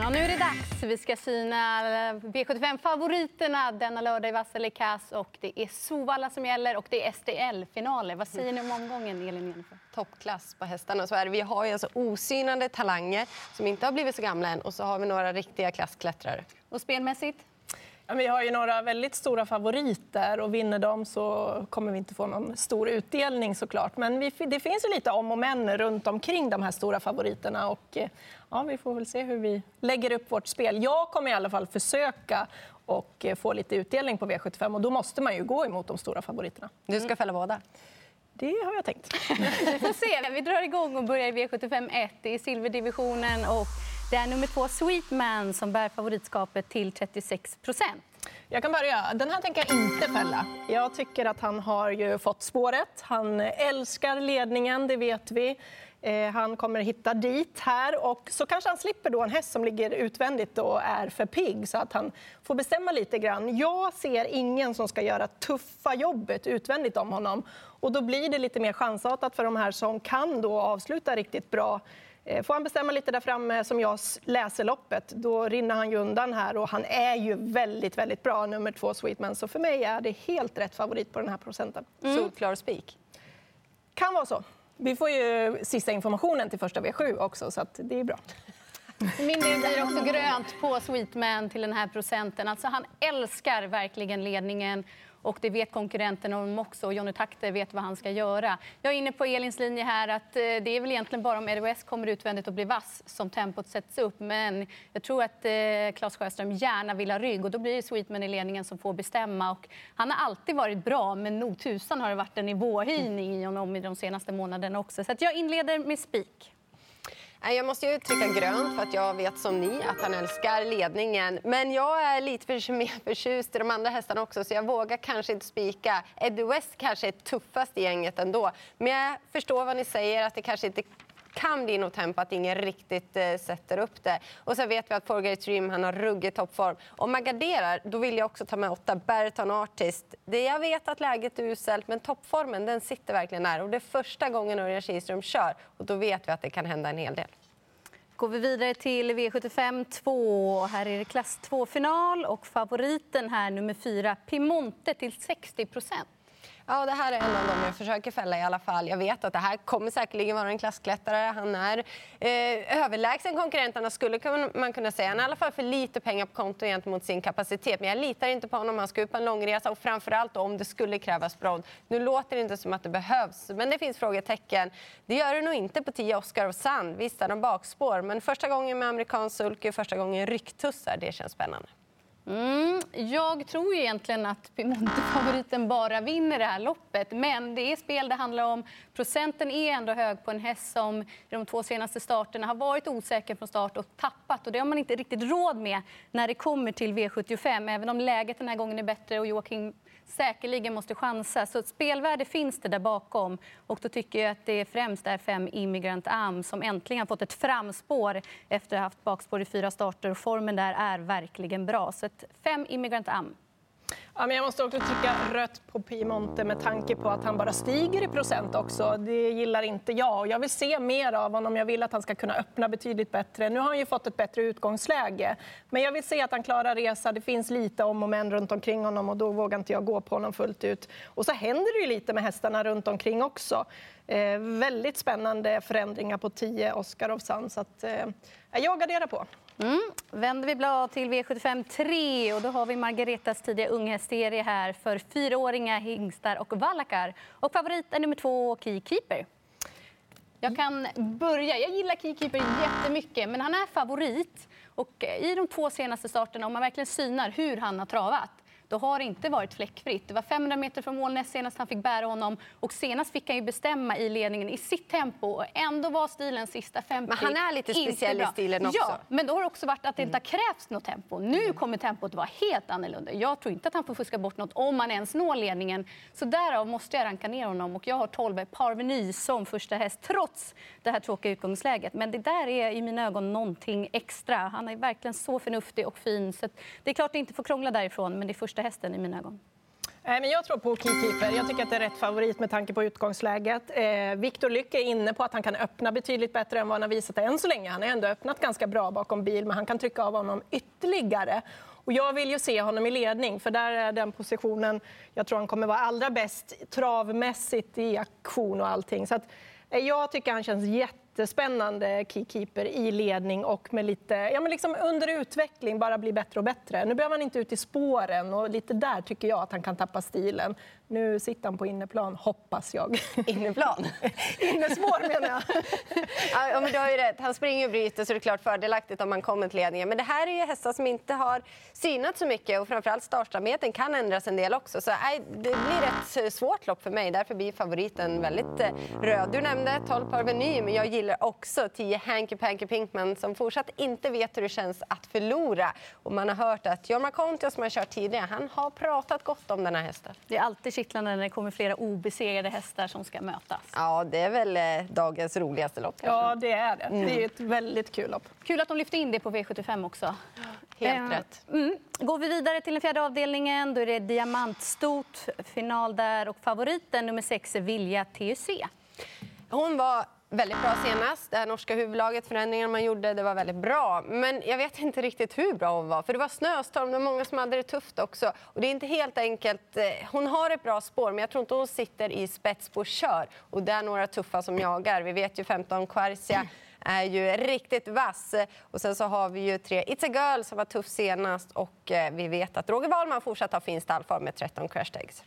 Ja, nu är det dags. Vi ska syna V75-favoriterna denna lördag i Vasselikas. Och det är Sovalla som gäller och det är STL-finaler. Vad säger ni om omgången, Elin Jennifer? Toppklass på hästarna. Så är det. Vi har ju alltså osynade talanger som inte har blivit så gamla än. Och så har vi några riktiga klassklättrare. Och spelmässigt? Vi har ju några väldigt stora favoriter och vinner de så kommer vi inte få någon stor utdelning såklart. Men vi, det finns ju lite om och men runt omkring de här stora favoriterna och eh, ja, vi får väl se hur vi lägger upp vårt spel. Jag kommer i alla fall försöka och eh, få lite utdelning på V75 och då måste man ju gå emot de stora favoriterna. Du ska fälla båda? Det har jag tänkt. vi får se. Vi drar igång och börjar i V75 1 i silverdivisionen. Och det är nummer två, Sweetman, som bär favoritskapet till 36 procent. Jag kan börja. Den här tänker jag inte fälla. Jag tycker att han har ju fått spåret. Han älskar ledningen, det vet vi. Eh, han kommer hitta dit här och så kanske han slipper då en häst som ligger utvändigt och är för pigg så att han får bestämma lite grann. Jag ser ingen som ska göra tuffa jobbet utvändigt om honom och då blir det lite mer chansartat för de här som kan då avsluta riktigt bra. Eh, får han bestämma lite där framme som jag läser loppet, då rinner han ju undan här och han är ju väldigt, väldigt bra, nummer två Sweetman. Så för mig är det helt rätt favorit på den här procenten. Mm. Solklar spik? Kan vara så. Vi får ju sista informationen till första V7 också, så det är bra. Min del blir också grönt på Sweetman till den här procenten. Alltså, han älskar verkligen ledningen och det vet konkurrenterna om också. Och Johnny Takter vet vad han ska göra. Jag är inne på Elins linje här att eh, det är väl egentligen bara om ROS kommer utvändigt och blir vass som tempot sätts upp. Men jag tror att eh, Claes Sjöström gärna vill ha rygg och då blir det Sweetman i ledningen som får bestämma. Och han har alltid varit bra, men nog tusan har det varit en nivåhöjning i honom i de senaste månaderna också. Så jag inleder med spik. Jag måste ju trycka grönt för att jag vet som ni att han älskar ledningen. Men jag är lite för, mer förtjust i de andra hästarna också så jag vågar kanske inte spika. Eddie West kanske är tuffast i gänget ändå. Men jag förstår vad ni säger att det kanske inte kan bli något tempo, att ingen riktigt eh, sätter upp det. Och så vet vi att Forgate Dream han har ruggig toppform. Om man garderar, då vill jag också ta med åtta Berton Artist. Det jag vet att läget är uselt, men toppformen den sitter verkligen där. Och det är första gången Örjan Kihlström kör och då vet vi att det kan hända en hel del. Går vi vidare till V75 2. Här är det klass 2-final och favoriten här nummer 4 Pimonte, till 60 procent. Ja, det här är en av dem jag försöker fälla i alla fall. Jag vet att det här kommer säkerligen vara en klassklättrare. Han är eh, överlägsen konkurrenterna skulle man kunna säga. Han har i alla fall för lite pengar på konto gentemot sin kapacitet. Men jag litar inte på honom. Han ska ut på en långresa och framförallt om det skulle krävas brodd. Nu låter det inte som att det behövs, men det finns frågetecken. Det gör det nog inte på 10 Oscar och Sand. Visst är de bakspår, men första gången med amerikansk sulky, första gången rycktussar, det känns spännande. Mm, jag tror egentligen att Piemonte-favoriten bara vinner det här loppet. Men det är spel det handlar om. Procenten är ändå hög på en häst som i de två senaste starterna har varit osäker från start och tappat. Och det har man inte riktigt råd med när det kommer till V75. Även om läget den här gången är bättre och Joakim säkerligen måste chansa. Så spelvärde finns det där bakom. Och då tycker jag att det främst är fem Immigrant Am som äntligen har fått ett framspår efter att ha haft bakspår i fyra starter. Formen där är verkligen bra. Så fem Immigrant Am. Ja, men jag måste också trycka rött på Piemonte med tanke på att han bara stiger i procent också. Det gillar inte jag. Jag vill se mer av honom. Jag vill att han ska kunna öppna betydligt bättre. Nu har han ju fått ett bättre utgångsläge. Men jag vill se att han klarar resa. Det finns lite om och men runt omkring honom och då vågar inte jag gå på honom fullt ut. Och så händer det ju lite med hästarna runt omkring också. Eh, väldigt spännande förändringar på 10 Oscar of Sun. Så att, eh, jag garderar på. Mm. Vänder vi blad till V75 3 och då har vi Margaretas tidiga unghästserie här för fyraåringar, hingstar och vallakar. Och favorit är nummer två, Keykeeper. Jag kan börja. Jag gillar Keykeeper jättemycket, men han är favorit. Och I de två senaste starterna, om man verkligen synar hur han har travat då har det inte varit fläckfritt. Det var 500 meter från mål näst senast han fick bära honom. Och senast fick han ju bestämma i ledningen i sitt tempo. Och ändå var stilen sista 50 Men han är lite speciell i stilen också. Ja, men då har det också varit att det inte har krävts något tempo. Nu kommer tempot vara helt annorlunda. Jag tror inte att han får fuska bort något om han ens når ledningen. Så därav måste jag ranka ner honom. Och jag har 12 Parveny som första häst trots det här tråkiga utgångsläget. Men det där är i mina ögon någonting extra. Han är verkligen så förnuftig och fin. Så det är klart att det inte får krångla därifrån, men det är första hästen i mina ögon. Eh, men jag tror på Keykeeper. Jag tycker att det är rätt favorit med tanke på utgångsläget. Eh, Viktor Lyck är inne på att han kan öppna betydligt bättre än vad han har visat än så länge. Han har ändå öppnat ganska bra bakom bil, men han kan trycka av honom ytterligare. Och jag vill ju se honom i ledning, för där är den positionen jag tror han kommer vara allra bäst travmässigt i aktion och allting. Så att, eh, jag tycker han känns jätte jättespännande keykeeper i ledning och med lite, ja men liksom under utveckling, bara bli bättre och bättre. Nu behöver han inte ut i spåren och lite där tycker jag att han kan tappa stilen. Nu sitter han på inneplan, hoppas jag. Inneplan? Innespår menar jag. ja, men du har ju rätt. Han springer och bryter så det är klart fördelaktigt om man kommer till ledningen. Men det här är ju hästar som inte har synat så mycket och framförallt startsamheten kan ändras en del också. Så nej, det blir ett svårt lopp för mig. Därför blir favoriten väldigt eh, röd. Du nämnde 12 Parveny, men jag gillar också 10 Hanky Panky Pinkman som fortsatt inte vet hur det känns att förlora. Och man har hört att Jorma Kontio som har kört tidigare, han har pratat gott om den här hästen. Det är alltid kittlande när det kommer flera obesegrade hästar som ska mötas. Ja, det är väl eh, dagens roligaste lopp. Kanske. Ja, det är det. Mm. Det är ett väldigt kul lopp. Kul att de lyfte in det på V75 också. Helt eh, rätt. Mm. Går vi vidare till den fjärde avdelningen, då är det diamantstort final där och favoriten nummer sex är Vilja TUC. Hon var väldigt bra senast. Det här norska huvudlaget, förändringarna man gjorde, det var väldigt bra. Men jag vet inte riktigt hur bra hon var. För det var snöstorm, det var många som hade det tufft också. Och det är inte helt enkelt. Eh, hon har ett bra spår, men jag tror inte hon sitter i spets på kör. Och det är några tuffa som jagar. Vi vet ju 15 Quercia är ju riktigt vass. Och sen så har vi ju tre It's a Girl som var tuff senast och eh, vi vet att Roger Wahlman fortsatt har fin stallform med 13 Crash Tags.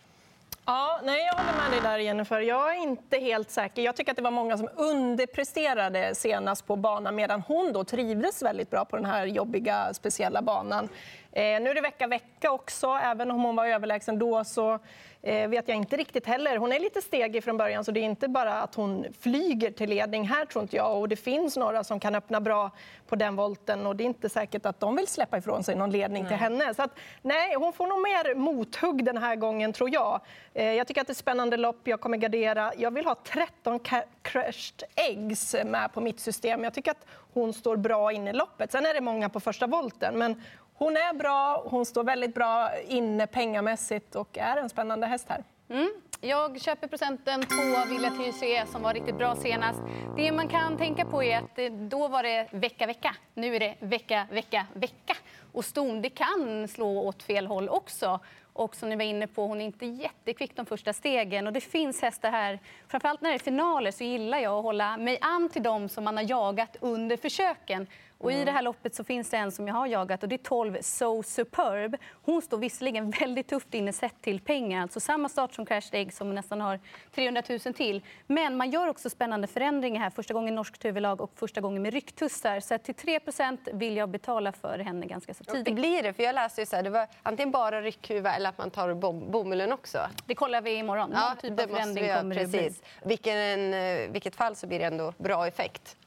Ja, nej, jag håller med dig där Jennifer. Jag är inte helt säker. Jag tycker att det var många som underpresterade senast på banan medan hon då trivdes väldigt bra på den här jobbiga, speciella banan. Eh, nu är det vecka vecka också. Även om hon var överlägsen då så eh, vet jag inte riktigt heller. Hon är lite stegig från början så det är inte bara att hon flyger till ledning här tror inte jag. Och det finns några som kan öppna bra på den volten och det är inte säkert att de vill släppa ifrån sig någon ledning nej. till henne. Så att, nej, hon får nog mer mothugg den här gången tror jag. Eh, jag tycker att det är spännande lopp. Jag kommer gardera. Jag vill ha 13 crushed eggs med på mitt system. Jag tycker att hon står bra in i loppet. Sen är det många på första volten, men hon är bra, hon står väldigt bra inne pengamässigt och är en spännande häst här. Mm. Jag köper procenten på Villa TUC som var riktigt bra senast. Det man kan tänka på är att eh, då var det vecka, vecka. Nu är det vecka, vecka, vecka. Och ston, det kan slå åt fel håll också. Och som ni var inne på, hon är inte jättekvick de första stegen. Och det finns hästar här, framförallt när det är finaler så gillar jag att hålla mig an till dem som man har jagat under försöken. Och I det här loppet så finns det en som jag har jagat och det är 12 So Superb. Hon står visserligen väldigt tufft inne sett till pengar, alltså samma start som Crash Egg som nästan har 300 000 till. Men man gör också spännande förändringar här. Första gången norskt huvudlag och första gången med rycktussar. Så till 3% vill jag betala för henne ganska så tidigt. Det blir det, för jag läste ju så här, det var antingen bara ryckhuva eller att man tar bom bomullen också. Det kollar vi imorgon. Ja, typ det av förändring måste vi göra, precis. Vilken, eh, vilket fall så blir det ändå bra effekt.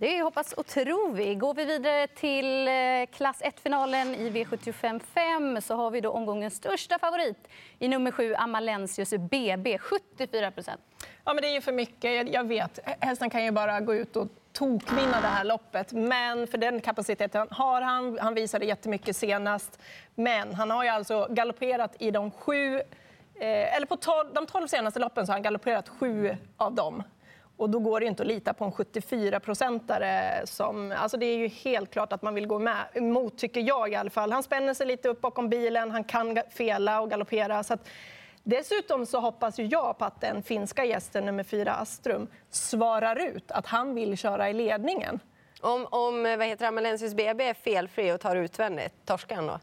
Det hoppas och tror vi. Går vi vidare till eh, klass 1-finalen i V75 5 så har vi då omgångens största favorit i nummer 7, Amalensius BB, 74 procent. Ja, men det är ju för mycket. Jag vet, hästen kan ju bara gå ut och tokvinna det här loppet. Men för den kapaciteten har han. Han visade jättemycket senast. Men han har ju alltså galopperat i de sju eh, eller på tol, de 12 senaste loppen så har han galopperat sju av dem. Och då går det inte att lita på en 74-procentare. Som, alltså det är ju helt klart att man vill gå med emot, tycker jag i alla fall. Han spänner sig lite upp bakom bilen, han kan fela och galoppera. Så att, dessutom så hoppas ju jag på att den finska gästen nummer fyra, Astrum, svarar ut att han vill köra i ledningen. Om, om vad heter Amalensis BB är felfri och tar utvändigt, torskar han då?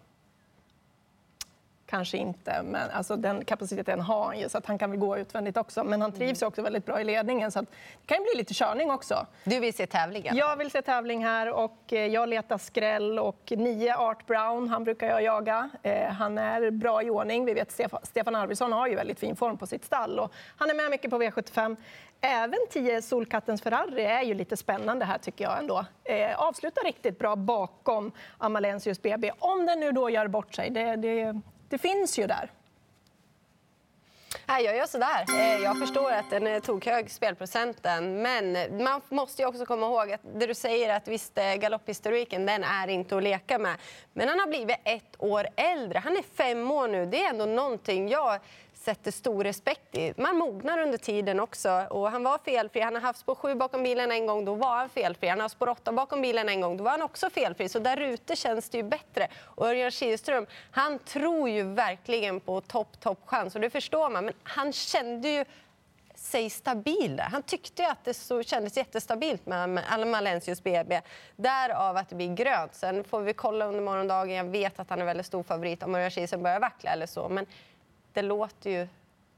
Kanske inte, men alltså den kapaciteten har han ju så att han kan väl gå utvändigt också. Men han trivs mm. också väldigt bra i ledningen så det kan bli lite körning också. Du vill se tävlingen? Jag vill se tävling här och eh, jag letar skräll och nio Art Brown, han brukar jag jaga. Eh, han är bra i ordning. Vi vet Stefan, Stefan Arvidsson har ju väldigt fin form på sitt stall och han är med mycket på V75. Även 10 Solkattens Ferrari är ju lite spännande här tycker jag ändå. Eh, avslutar riktigt bra bakom Amalensius BB, om den nu då gör bort sig. Det, det, det finns ju där. Nej, jag gör sådär. där. jag förstår att den eh, är tokhög, spelprocenten. Men man måste ju också komma ihåg att det du säger att visst, eh, galopphistoriken, den är inte att leka med. Men han har blivit ett år äldre. Han är fem år nu. Det är ändå någonting jag sätter stor respekt i. Man mognar under tiden också. Och han var felfri. Han har haft spår 7 bakom bilen en gång, då var han felfri. Han har spår 8 bakom bilen en gång, då var han också felfri. Så där ute känns det ju bättre. Och Örjan Kihlström, han tror ju verkligen på topp, topp chans. Och det förstår man. Men han kände ju sig stabil. Han tyckte att det så, kändes jättestabilt med Malentius BB. Därav att det blir grönt. Sen får vi kolla under morgondagen. Jag vet att han är väldigt stor favorit om Örjan Kihlström börjar vackla eller så. Men det låter ju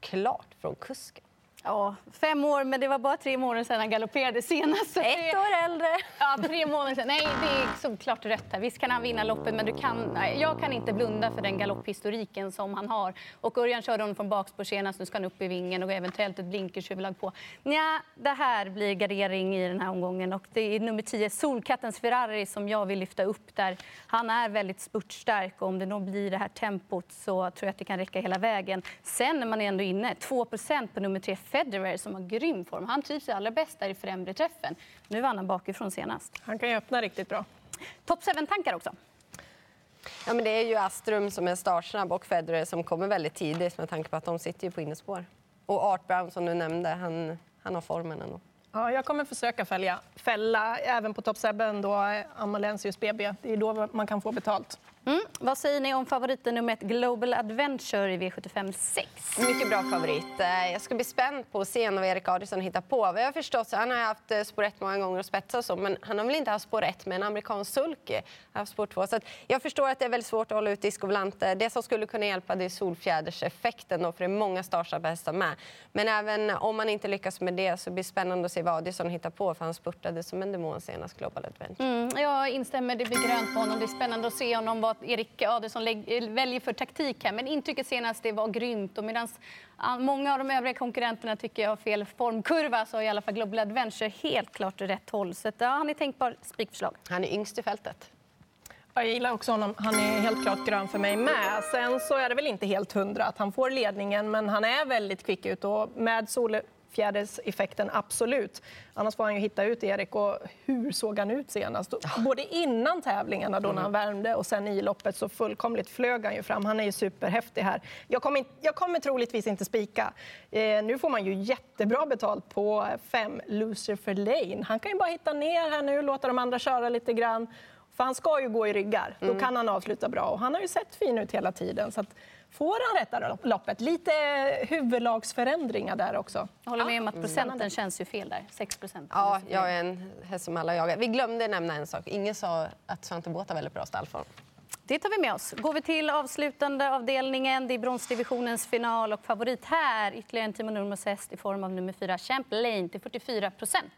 klart från kusken. Ja, fem år, men det var bara tre månader sedan han galopperade senast. Ett år äldre. Ja, tre månader sedan. Nej, det är såklart rött här. Visst kan han vinna loppet, men du kan, jag kan inte blunda för den galopphistoriken som han har. Och Örjan körde honom från bakspår senast, nu ska han upp i vingen och eventuellt ett blinkershuvudlag på. Nja, det här blir gardering i den här omgången och det är nummer 10, Solkattens Ferrari, som jag vill lyfta upp där. Han är väldigt spurtstark och om det nog blir det här tempot så tror jag att det kan räcka hela vägen. Sen när man är ändå inne, 2% på nummer 3, Federer som har grym form. Han trivs allra bäst där i främre träffen. Nu vann han bakifrån senast. Han kan ju öppna riktigt bra. Top 7-tankar också. Ja, men det är ju Astrum som är startsnabb och Federer som kommer väldigt tidigt med tanke på att de sitter ju på innespår. Och Art Brown som du nämnde, han, han har formen ändå. Ja, jag kommer försöka fälla, fälla även på Top 7 då Amalensius BB. Det är då man kan få betalt. Mm. Vad säger ni om favoriten nummer ett, Global Adventure i V75 6? Mycket bra favorit. Eh, jag ska bli spänd på att se vad Erik Adielsson hittar på. Vad jag har förstått, han har haft eh, spår 1 många gånger och spetsat så, men han har väl inte haft spår 1 med en amerikansk sulky. Han har haft spår 2. Så jag förstår att det är väldigt svårt att hålla ut Disco Volante. Det som skulle kunna hjälpa det är solfjäderseffekten, då, för det är många startsnabba hästar med. Men även om man inte lyckas med det så blir det spännande att se vad Adielsson hittar på, för han spurtade som en demon senast, Global Adventure. Mm, jag instämmer, det blir grönt på honom. Det är spännande att se honom vad Erik Adelsson väljer för taktik här. Men intrycket senast det var grymt. Och medan många av de övriga konkurrenterna tycker jag har fel formkurva så har i alla fall Global Adventure helt klart rätt håll. Så ja, han är tänkbar spikförslag. Han är yngst i fältet. Jag gillar också honom. Han är helt klart grön för mig med. Sen så är det väl inte helt hundra att han får ledningen, men han är väldigt kvick ut. Och med Sol fjäderseffekten, absolut. Annars får han ju hitta ut Erik. Och hur såg han ut senast? Både innan tävlingarna då när han värmde och sen i loppet så fullkomligt flög han ju fram. Han är ju superhäftig här. Jag kommer, jag kommer troligtvis inte spika. Eh, nu får man ju jättebra betalt på fem Lucifer Lane. Han kan ju bara hitta ner här nu, låta de andra köra lite grann. För han ska ju gå i ryggar. Då mm. kan han avsluta bra. Och han har ju sett fin ut hela tiden. Så att, får han rätta loppet. Lite huvudlagsförändringar där också. Jag håller med om att procenten mm. känns ju fel där. 6 procent. Ja, jag är en häst som alla jagar. Vi glömde nämna en sak. Ingen sa att Svante Båth har väldigt bra stallform. Det tar vi med oss. Går vi till avslutande avdelningen. Det är bronsdivisionens final och favorit här ytterligare en Timo Nurmos häst i form av nummer 4 Champlain till 44 procent.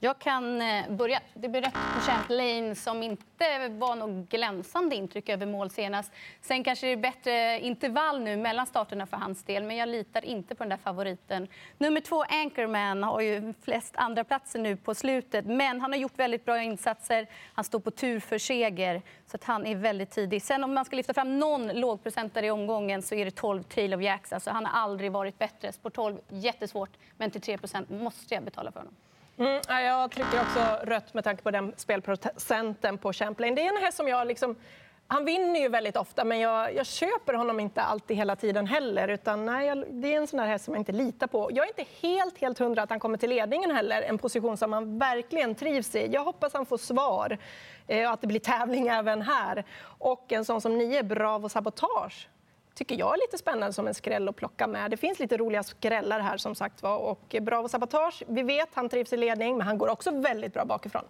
Jag kan eh, börja. Det blev rätt på Champlain som inte var något glänsande intryck över mål senast. Sen kanske det är bättre intervall nu mellan starterna för hans del, men jag litar inte på den där favoriten. Nummer två, Anchorman, har ju flest andra platser nu på slutet, men han har gjort väldigt bra insatser. Han står på tur för seger, så att han är väldigt tidig. Sen om man ska lyfta fram någon lågprocentare i omgången så är det 12 Trail of Jacks. Alltså, han har aldrig varit bättre. Spår 12, jättesvårt, men till 3 måste jag betala för honom. Mm, jag trycker också rött med tanke på den spelprocenten på Champlain. Det är en häst som jag liksom... Han vinner ju väldigt ofta, men jag, jag köper honom inte alltid hela tiden heller. Utan, nej, jag, det är en sån här häst som jag inte litar på. Jag är inte helt, helt hundra att han kommer till ledningen heller, en position som han verkligen trivs i. Jag hoppas han får svar eh, och att det blir tävling även här. Och en sån som nio, Bravo Sabotage, tycker jag är lite spännande som en skräll att plocka med. Det finns lite roliga skrällar här som sagt var. Och Bravo Sabotage, vi vet han trivs i ledning, men han går också väldigt bra bakifrån.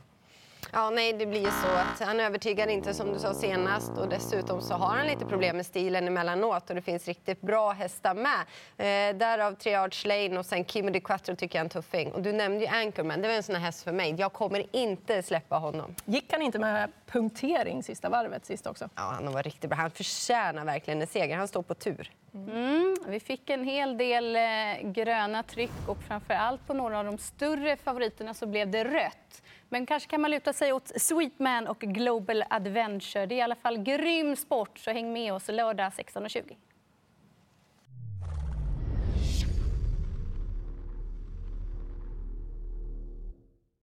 Ja, nej, det blir så att han övertygar inte som du sa senast och dessutom så har han lite problem med stilen emellanåt och det finns riktigt bra hästar med. Eh, därav Triage Lane och sen Kimi Di Quattro tycker jag är en tuffing. Och du nämnde ju Anchorman, det var en sån här häst för mig. Jag kommer inte släppa honom. Gick han inte med punktering sista varvet sist också? Ja, han var riktigt bra. Han förtjänar verkligen en seger. Han står på tur. Mm. mm, vi fick en hel del eh, gröna tryck och framför allt på några av de större favoriterna så blev det rött. Men kanske kan man luta sig åt Sweetman och Global Adventure. Det är i alla fall grym sport, så häng med oss lördag 16.20.